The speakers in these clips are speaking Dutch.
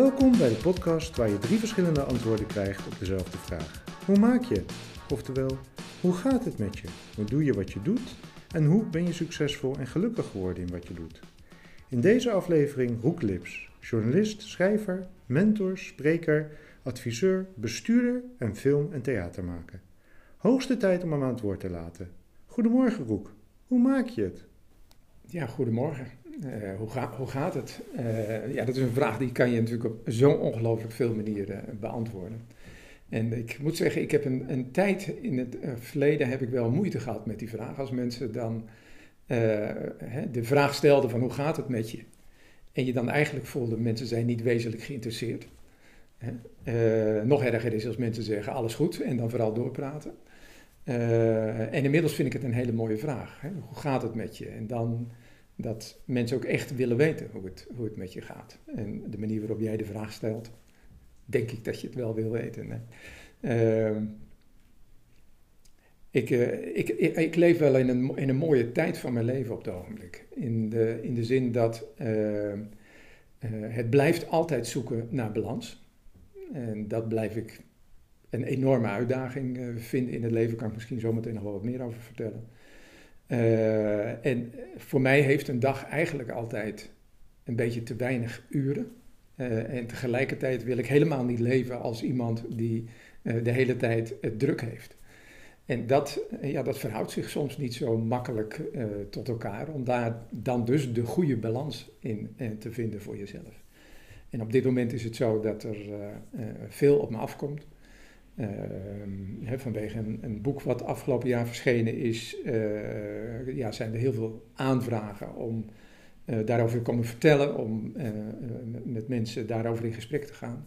Welkom bij de podcast waar je drie verschillende antwoorden krijgt op dezelfde vraag. Hoe maak je? Oftewel, hoe gaat het met je? Hoe doe je wat je doet? En hoe ben je succesvol en gelukkig geworden in wat je doet? In deze aflevering Roek Lips, journalist, schrijver, mentor, spreker, adviseur, bestuurder en film- en theatermaker. Hoogste tijd om hem aan het woord te laten. Goedemorgen Roek, hoe maak je het? Ja, goedemorgen. Uh, hoe, hoe, gaat het? Uh, ja, dat is een vraag die kan je natuurlijk op zo ongelooflijk veel manieren beantwoorden. En ik moet zeggen, ik heb een, een tijd in het verleden heb ik wel moeite gehad met die vraag. Als mensen dan hè, de vraag stelden van hoe gaat het met je? En je dan eigenlijk voelde, mensen zijn niet wezenlijk geïnteresseerd. Nog erger is als mensen zeggen alles goed en dan vooral doorpraten. en inmiddels vind ik het een hele mooie vraag. Hè? Hoe gaat het met je? En dan dat mensen ook echt willen weten hoe het, hoe het met je gaat. En de manier waarop jij de vraag stelt, denk ik dat je het wel wil weten. Uh, ik, uh, ik, ik, ik, leef wel in een, in een mooie tijd van mijn leven op het ogenblik. In de, in de zin dat uh, het blijft altijd zoeken naar balans. En dat blijf ik een enorme uitdaging vinden in het leven. Daar kan ik misschien zometeen nog wel wat meer over vertellen. Uh, en voor mij heeft een dag eigenlijk altijd een beetje te weinig uren. Uh, en tegelijkertijd wil ik helemaal niet leven als iemand die uh, de hele tijd het druk heeft. En dat, ja, dat verhoudt zich soms niet zo makkelijk tot elkaar, om daar dan dus de goede balans in te vinden voor jezelf. En op dit moment is het zo dat er veel op me afkomt. Uh, vanwege een, een, boek wat afgelopen jaar verschenen is, uh, ja, zijn er heel veel aanvragen om uh, daarover te komen vertellen, om eh, met mensen daarover in gesprek te gaan.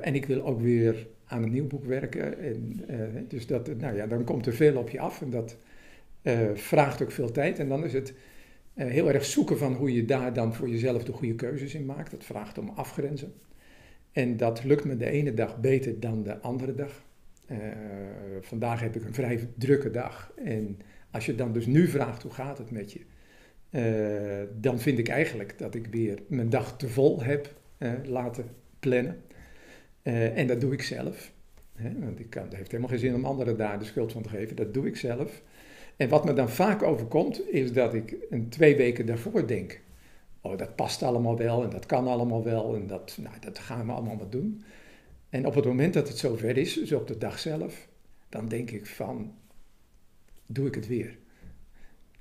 en ik wil ook weer aan een nieuw boek werken. En, dus dat, nou ja, dan komt er veel op je af en dat vraagt ook veel tijd. En dan is het heel erg zoeken van hoe je daar dan voor jezelf de goede keuzes in maakt. Dat vraagt om afgrenzen. En dat lukt me de ene dag beter dan de andere dag. Uh, vandaag heb ik een vrij drukke dag. En als je dan dus nu vraagt hoe gaat het met je, uh, dan vind ik eigenlijk dat ik weer mijn dag te vol heb uh, laten plannen. en dat doe ik zelf. Hè? Want ik kan, het heeft helemaal geen zin om anderen daar de schuld van te geven. Dat doe ik zelf. En wat me dan vaak overkomt, is dat ik een twee weken daarvoor denk oh, dat past allemaal wel en dat kan allemaal wel en dat, nou, dat gaan we allemaal maar doen. En op het moment dat het zover is, dus op de dag zelf, dan denk ik van, doe ik het weer.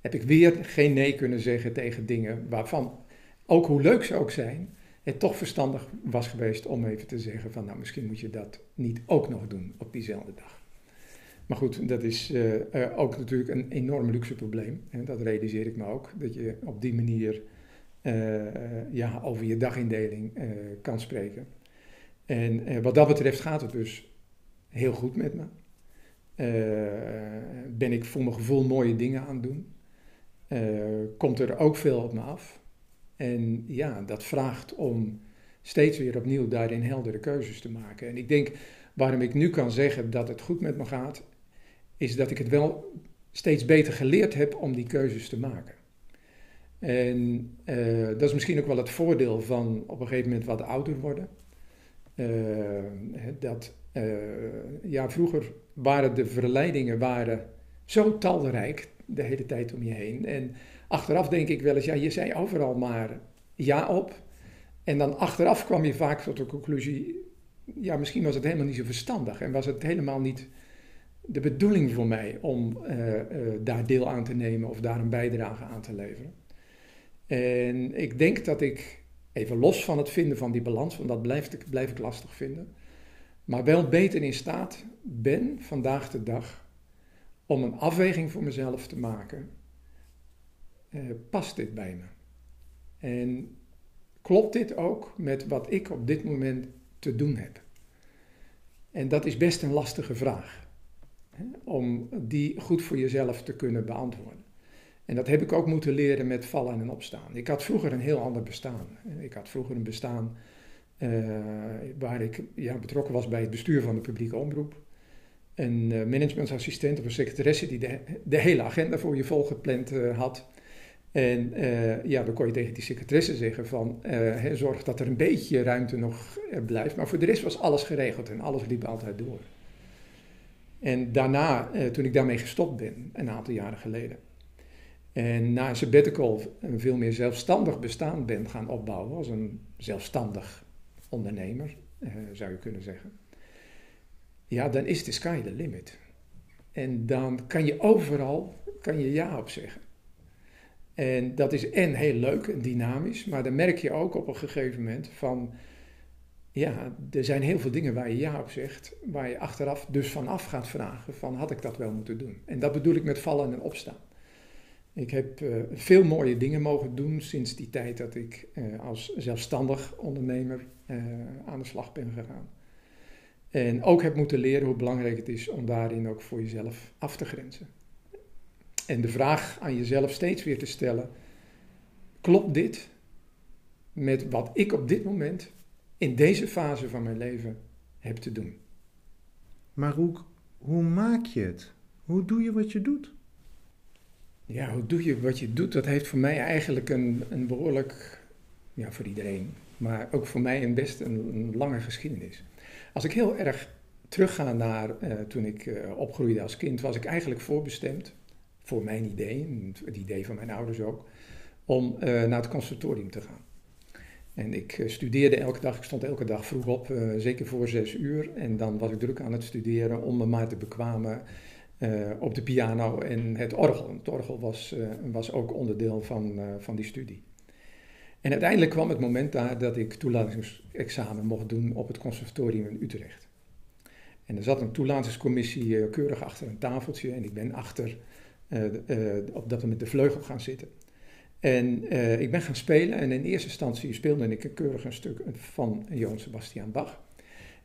Heb ik weer geen nee kunnen zeggen tegen dingen waarvan, ook hoe leuk ze ook zijn, het toch verstandig was geweest om even te zeggen van, nou misschien moet je dat niet ook nog doen op diezelfde dag. Maar goed, dat is uh, ook natuurlijk een enorm luxe probleem. En dat realiseer ik me ook, dat je op die manier ja, over je dagindeling uh, kan spreken. En uh, wat dat betreft gaat het dus heel goed met me. ben ik voor mijn gevoel mooie dingen aan het doen. komt er ook veel op me af. En ja, dat vraagt om steeds weer opnieuw daarin heldere keuzes te maken. En ik denk, waarom ik nu kan zeggen dat het goed met me gaat, is dat ik het wel steeds beter geleerd heb om die keuzes te maken. En uh, dat is misschien ook wel het voordeel van op een gegeven moment wat ouder worden. Uh, dat, uh, ja, vroeger waren de verleidingen waren zo talrijk de hele tijd om je heen. En achteraf denk ik wel eens, ja, je zei overal maar ja op. En dan achteraf kwam je vaak tot de conclusie, ja, misschien was het helemaal niet zo verstandig. En was het helemaal niet de bedoeling voor mij om daar deel aan te nemen of daar een bijdrage aan te leveren. En ik denk dat ik, even los van het vinden van die balans, want dat blijf ik, lastig vinden, maar wel beter in staat ben vandaag de dag om een afweging voor mezelf te maken. Uh, past dit bij me? En klopt dit ook met wat ik op dit moment te doen heb? En dat is best een lastige vraag, hè, om die goed voor jezelf te kunnen beantwoorden. En dat heb ik ook moeten leren met vallen en opstaan. Ik had vroeger een heel ander bestaan. Ik had vroeger een bestaan uh, waar ik ja, betrokken was bij het bestuur van de publieke omroep. Een uh, managementassistent of een secretaresse die de, hele agenda voor je volgepland uh, had. En ja, dan kon je tegen die secretaresse zeggen van, uh, zorg dat er een beetje ruimte nog blijft. Maar voor de rest was alles geregeld en alles liep altijd door. En daarna, toen ik daarmee gestopt ben, een aantal jaren geleden, en na sabbatical een veel meer zelfstandig bestaan ben gaan opbouwen, als een zelfstandig ondernemer, zou je kunnen zeggen. Ja, dan is de sky the limit. En dan kan je overal kan je ja op zeggen. En dat is en heel leuk en dynamisch, maar dan merk je ook op een gegeven moment van, ja, er zijn heel veel dingen waar je ja op zegt, waar je achteraf dus vanaf gaat vragen van, had ik dat wel moeten doen? En dat bedoel ik met vallen en opstaan. Ik heb uh, veel mooie dingen mogen doen sinds die tijd dat ik uh, als zelfstandig ondernemer uh, aan de slag ben gegaan. En ook heb moeten leren hoe belangrijk het is om daarin ook voor jezelf af te grenzen. En de vraag aan jezelf steeds weer te stellen: klopt dit met wat ik op dit moment in deze fase van mijn leven heb te doen? Maar hoe maak je het? Hoe doe je wat je doet? Ja, hoe doe je wat je doet? Dat heeft voor mij eigenlijk een, een behoorlijk, ja, voor iedereen, maar ook voor mij een best een, lange geschiedenis. Als ik heel erg terugga naar uh, toen ik uh, opgroeide als kind, was ik eigenlijk voorbestemd voor mijn idee, het idee van mijn ouders ook, om uh, naar het conservatorium te gaan. En ik studeerde elke dag, ik stond elke dag vroeg op, zeker voor zes uur. En dan was ik druk aan het studeren om me maar te bekwamen op de piano en het orgel. Het orgel was, was ook onderdeel van, van die studie. En uiteindelijk kwam het moment daar dat ik toelatingsexamen mocht doen op het conservatorium in Utrecht. En er zat een toelatingscommissie keurig achter een tafeltje en ik ben achter op dat moment de vleugel gaan zitten. En ik ben gaan spelen en in eerste instantie speelde ik een keurig een stuk van Johann Sebastian Bach.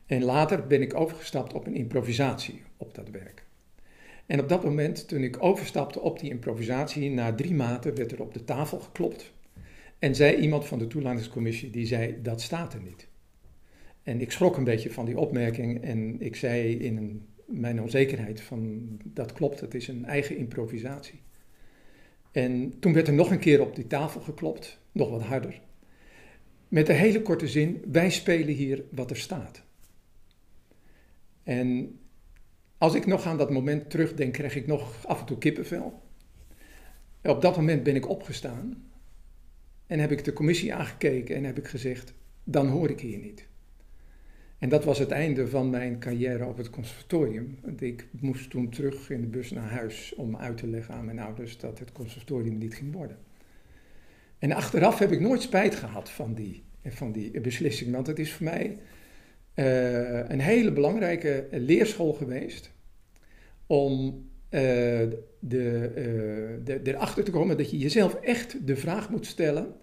En later ben ik overgestapt op een improvisatie op dat werk. En op dat moment, toen ik overstapte op die improvisatie, na drie maten werd er op de tafel geklopt. En zei iemand van de toelatingscommissie, die zei, dat staat er niet. En ik schrok een beetje van die opmerking en ik zei in een mijn onzekerheid van dat klopt, het is een eigen improvisatie. En toen werd er nog een keer op die tafel geklopt, nog wat harder. Met de hele korte zin, wij spelen hier wat er staat. En als ik nog aan dat moment terugdenk, krijg ik nog af en toe kippenvel. Op dat moment ben ik opgestaan en heb ik de commissie aangekeken en heb ik gezegd, dan hoor ik hier niet. En dat was het einde van mijn carrière op het conservatorium. Ik moest toen terug in de bus naar huis om uit te leggen aan mijn ouders dat het conservatorium niet ging worden. En achteraf heb ik nooit spijt gehad van die, van die beslissing, want het is voor mij uh, een hele belangrijke leerschool geweest om de, uh, de, erachter te komen dat je jezelf echt de vraag moet stellen: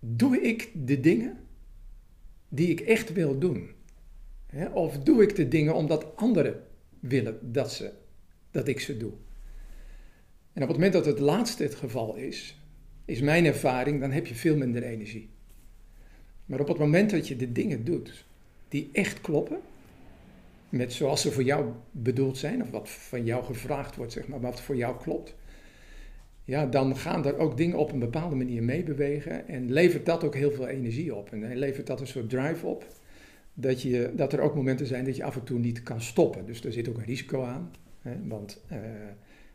doe ik de dingen die ik echt wil doen? Of doe ik de dingen omdat anderen willen dat, ze, dat ik ze doe? En op het moment dat het laatste het geval is, is mijn ervaring, dan heb je veel minder energie. Maar op het moment dat je de dingen doet die echt kloppen, met zoals ze voor jou bedoeld zijn, of wat van jou gevraagd wordt, zeg maar, wat voor jou klopt, ja, dan gaan er ook dingen op een bepaalde manier meebewegen en levert dat ook heel veel energie op. En levert dat een soort drive op, dat, je, dat er ook momenten zijn dat je af en toe niet kan stoppen. Dus er zit ook een risico aan, hè, want uh,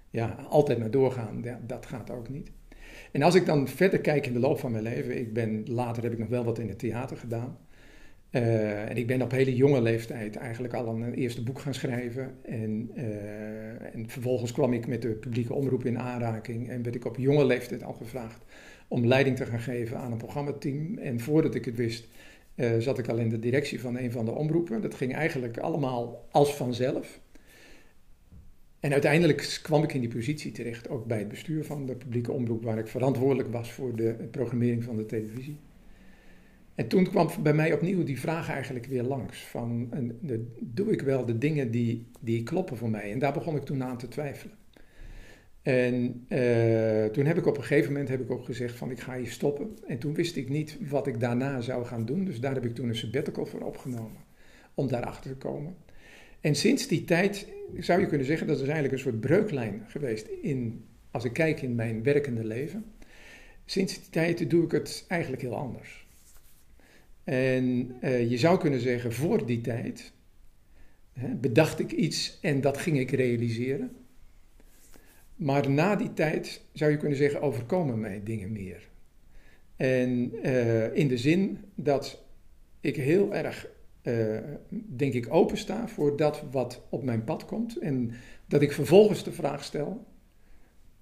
ja, altijd maar doorgaan, ja, dat gaat ook niet. En als ik dan verder kijk in de loop van mijn leven, ik ben, later heb ik nog wel wat in het theater gedaan. Uh, en ik ben op hele jonge leeftijd eigenlijk al een eerste boek gaan schrijven. En, uh, en, vervolgens kwam ik met de publieke omroep in aanraking en werd ik op jonge leeftijd al gevraagd om leiding te gaan geven aan een programmateam. En voordat ik het wist, uh, zat ik al in de directie van een van de omroepen. Dat ging eigenlijk allemaal als vanzelf. En uiteindelijk kwam ik in die positie terecht, ook bij het bestuur van de publieke omroep, waar ik verantwoordelijk was voor de programmering van de televisie. En toen kwam bij mij opnieuw die vraag eigenlijk weer langs. Van, doe ik wel de dingen die, die kloppen voor mij? En daar begon ik toen aan te twijfelen. En uh, toen heb ik op een gegeven moment heb ik ook gezegd van ik ga hier stoppen. En toen wist ik niet wat ik daarna zou gaan doen. Dus daar heb ik toen een sabbatical voor opgenomen. Om daarachter te komen. En sinds die tijd zou je kunnen zeggen dat is eigenlijk een soort breuklijn geweest in als ik kijk in mijn werkende leven, sinds die tijd doe ik het eigenlijk heel anders. En je zou kunnen zeggen, voor die tijd hè, bedacht ik iets en dat ging ik realiseren. Maar na die tijd zou je kunnen zeggen, overkomen mij dingen meer. En uh, in de zin dat ik heel erg, uh, denk ik, opensta voor dat wat op mijn pad komt. En dat ik vervolgens de vraag stel,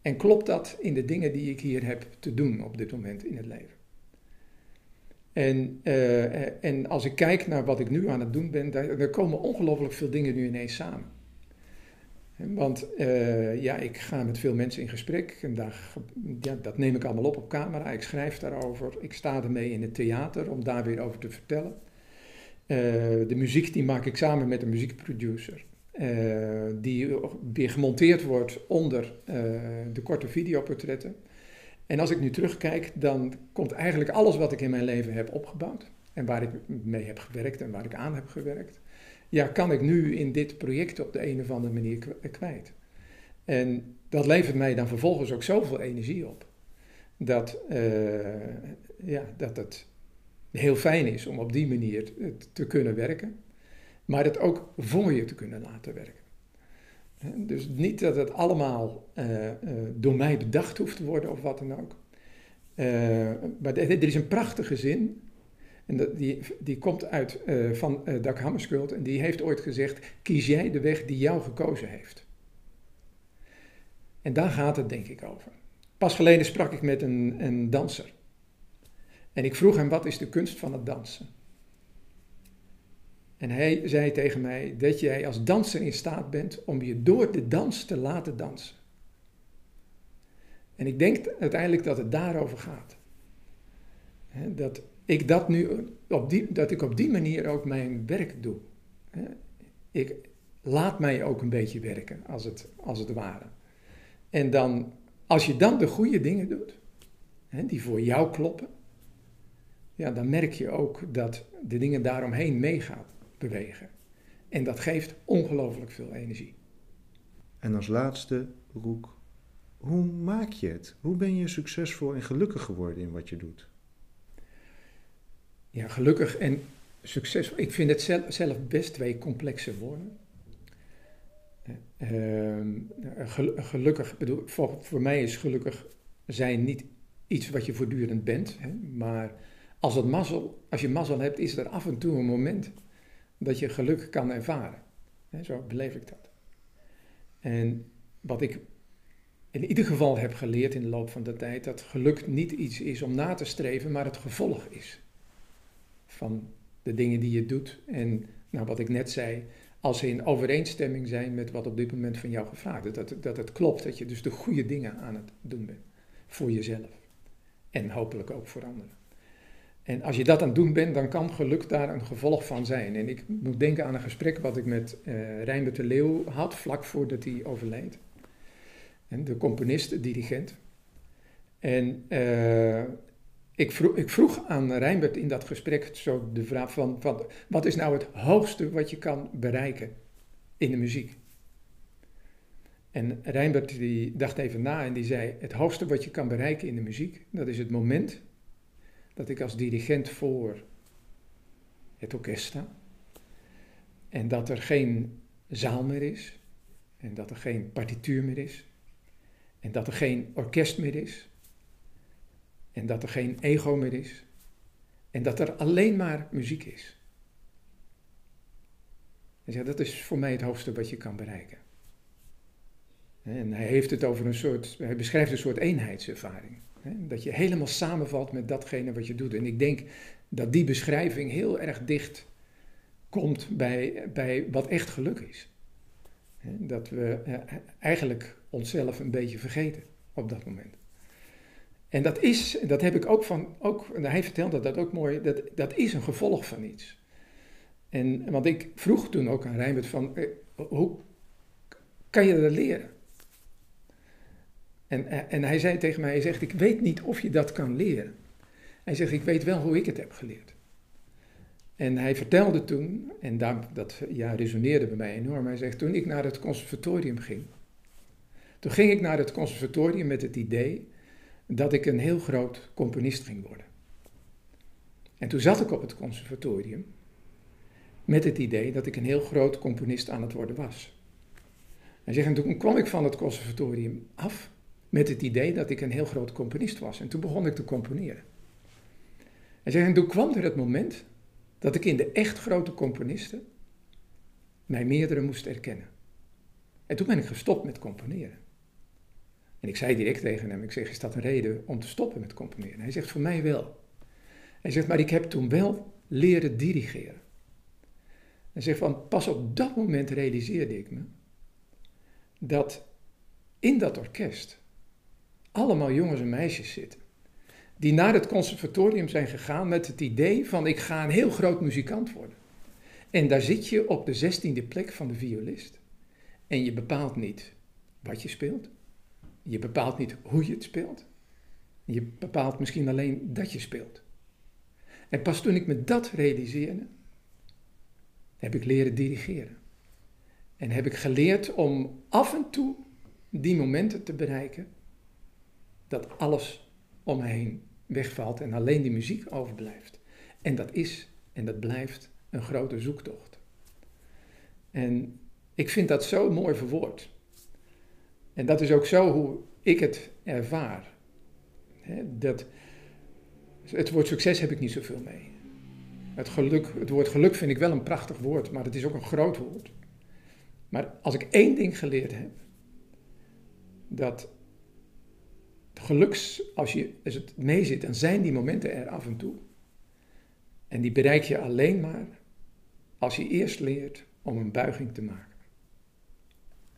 en klopt dat in de dingen die ik hier heb te doen op dit moment in het leven? En, uh, en als ik kijk naar wat ik nu aan het doen ben, daar, komen ongelooflijk veel dingen nu ineens samen. Want uh, ja, ik ga met veel mensen in gesprek en daar, ja, dat neem ik allemaal op op camera. Ik schrijf daarover. Ik sta ermee in het theater om daar weer over te vertellen. Uh, de muziek die maak ik samen met een muziekproducer. Die weer gemonteerd wordt onder de korte videoportretten. En als ik nu terugkijk, dan komt eigenlijk alles wat ik in mijn leven heb opgebouwd. En waar ik mee heb gewerkt en waar ik aan heb gewerkt ja, kan ik nu in dit project op de een of andere manier kwijt. En dat levert mij dan vervolgens ook zoveel energie op. Dat, uh, ja, dat het heel fijn is om op die manier te kunnen werken. Maar het ook voor je te kunnen laten werken. Dus niet dat het allemaal uh, uh, door mij bedacht hoeft te worden of wat dan ook. maar er is een prachtige zin en dat, die, die komt uit van Dag Hammarskjöld en die heeft ooit gezegd: kies jij de weg die jou gekozen heeft. En daar gaat het denk ik over. Pas geleden sprak ik met een, een danser. En ik vroeg hem: wat is de kunst van het dansen? En hij zei tegen mij dat jij als danser in staat bent om je door de dans te laten dansen. En ik denk uiteindelijk dat het daarover gaat. dat ik dat nu op die, dat ik op die manier ook mijn werk doe. Ik laat mij ook een beetje werken, als het, als het ware. En dan, als je dan de goede dingen doet, die voor jou kloppen, ja, dan merk je ook dat de dingen daaromheen meegaan bewegen. En dat geeft ongelooflijk veel energie. En als laatste, Roek, hoe maak je het? Hoe ben je succesvol en gelukkig geworden in wat je doet? ja, gelukkig en succesvol. Ik vind het zelf, best twee complexe woorden. Uh, gelukkig, bedoel, voor, voor mij is gelukkig zijn niet iets wat je voortdurend bent. Hè, maar als, het mazzel, als je mazzel hebt, is er af en toe een moment dat je geluk kan ervaren. Zo beleef ik dat. En wat ik in ieder geval heb geleerd in de loop van de tijd, dat geluk niet iets is om na te streven, maar het gevolg is van de dingen die je doet. En nou, wat ik net zei, als ze in overeenstemming zijn met wat op dit moment van jou gevraagd is. Dat, dat het klopt, dat je dus de goede dingen aan het doen bent. Voor jezelf. En hopelijk ook voor anderen. En als je dat aan het doen bent, dan kan geluk daar een gevolg van zijn. En ik moet denken aan een gesprek wat ik met uh, Rijnbert de Leeuw had, vlak voordat hij overleed. En de componist, de dirigent. En uh, ik vroeg, ik vroeg aan Rijnbert in dat gesprek zo de vraag van, van, wat is nou het hoogste wat je kan bereiken in de muziek? En Rijnbert die dacht even na en die zei, het hoogste wat je kan bereiken in de muziek, dat is het moment dat ik als dirigent voor het orkest sta. En dat er geen zaal meer is. En dat er geen partituur meer is. En dat er geen orkest meer is. En dat er geen ego meer is. En dat er alleen maar muziek is. Hij zegt, dat is voor mij het hoogste wat je kan bereiken. En hij heeft het over een soort, hij beschrijft een soort eenheidservaring. Dat je helemaal samenvalt met datgene wat je doet. En ik denk dat die beschrijving heel erg dicht komt bij, bij wat echt geluk is. Dat we eh, eigenlijk onszelf een beetje vergeten op dat moment. En dat is, dat heb ik ook van, ook, hij vertelde dat ook mooi, dat, dat is een gevolg van iets. En, want ik vroeg toen ook aan Rijnbert van, eh, hoe kan je dat leren? En, eh, en hij zei tegen mij, hij zegt, ik weet niet of je dat kan leren. Hij zegt, ik weet wel hoe ik het heb geleerd. En hij vertelde toen, en daar, dat ja, resoneerde bij mij enorm, hij zegt, toen ik naar het conservatorium ging, Toen ging ik naar het conservatorium met het idee dat ik een heel groot componist ging worden. En toen zat ik op het conservatorium met het idee dat ik een heel groot componist aan het worden was. Hij zegt, en toen kwam ik van het conservatorium af met het idee dat ik een heel groot componist was. En toen begon ik te componeren. En toen kwam er het moment dat ik in de echt grote componisten mij meerdere moest erkennen. En toen ben ik gestopt met componeren. En ik zei direct tegen hem, ik zeg, is dat een reden om te stoppen met componeren? Hij zegt, voor mij wel. Hij zegt, maar ik heb toen wel leren dirigeren. Hij zegt, van pas op dat moment realiseerde ik me dat in dat orkest allemaal jongens en meisjes zitten. Die naar het conservatorium zijn gegaan met het idee van ik ga een heel groot muzikant worden. En daar zit je op de zestiende plek van de violist. En je bepaalt niet wat je speelt. Je bepaalt niet hoe je het speelt. Je bepaalt misschien alleen dat je speelt. En pas toen ik me dat realiseerde, heb ik leren dirigeren. En heb ik geleerd om af en toe die momenten te bereiken dat alles om me heen wegvalt en alleen die muziek overblijft. En dat is en dat blijft een grote zoektocht. En ik vind dat zo mooi verwoord. En dat is ook zo hoe ik het ervaar. dat, het woord succes heb ik niet zoveel mee. Het, geluk, het woord geluk vind ik wel een prachtig woord, maar het is ook een groot woord. Maar als ik één ding geleerd heb, dat geluks, als, je, als het mee zit, dan zijn die momenten er af en toe. En die bereik je alleen maar als je eerst leert om een buiging te maken.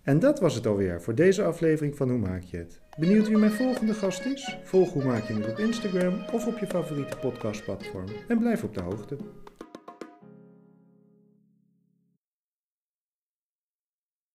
En dat was het alweer voor deze aflevering van Hoe Maak je het? Benieuwd wie mijn volgende gast is? Volg Hoe Maak je het op Instagram of op je favoriete podcastplatform en blijf op de hoogte.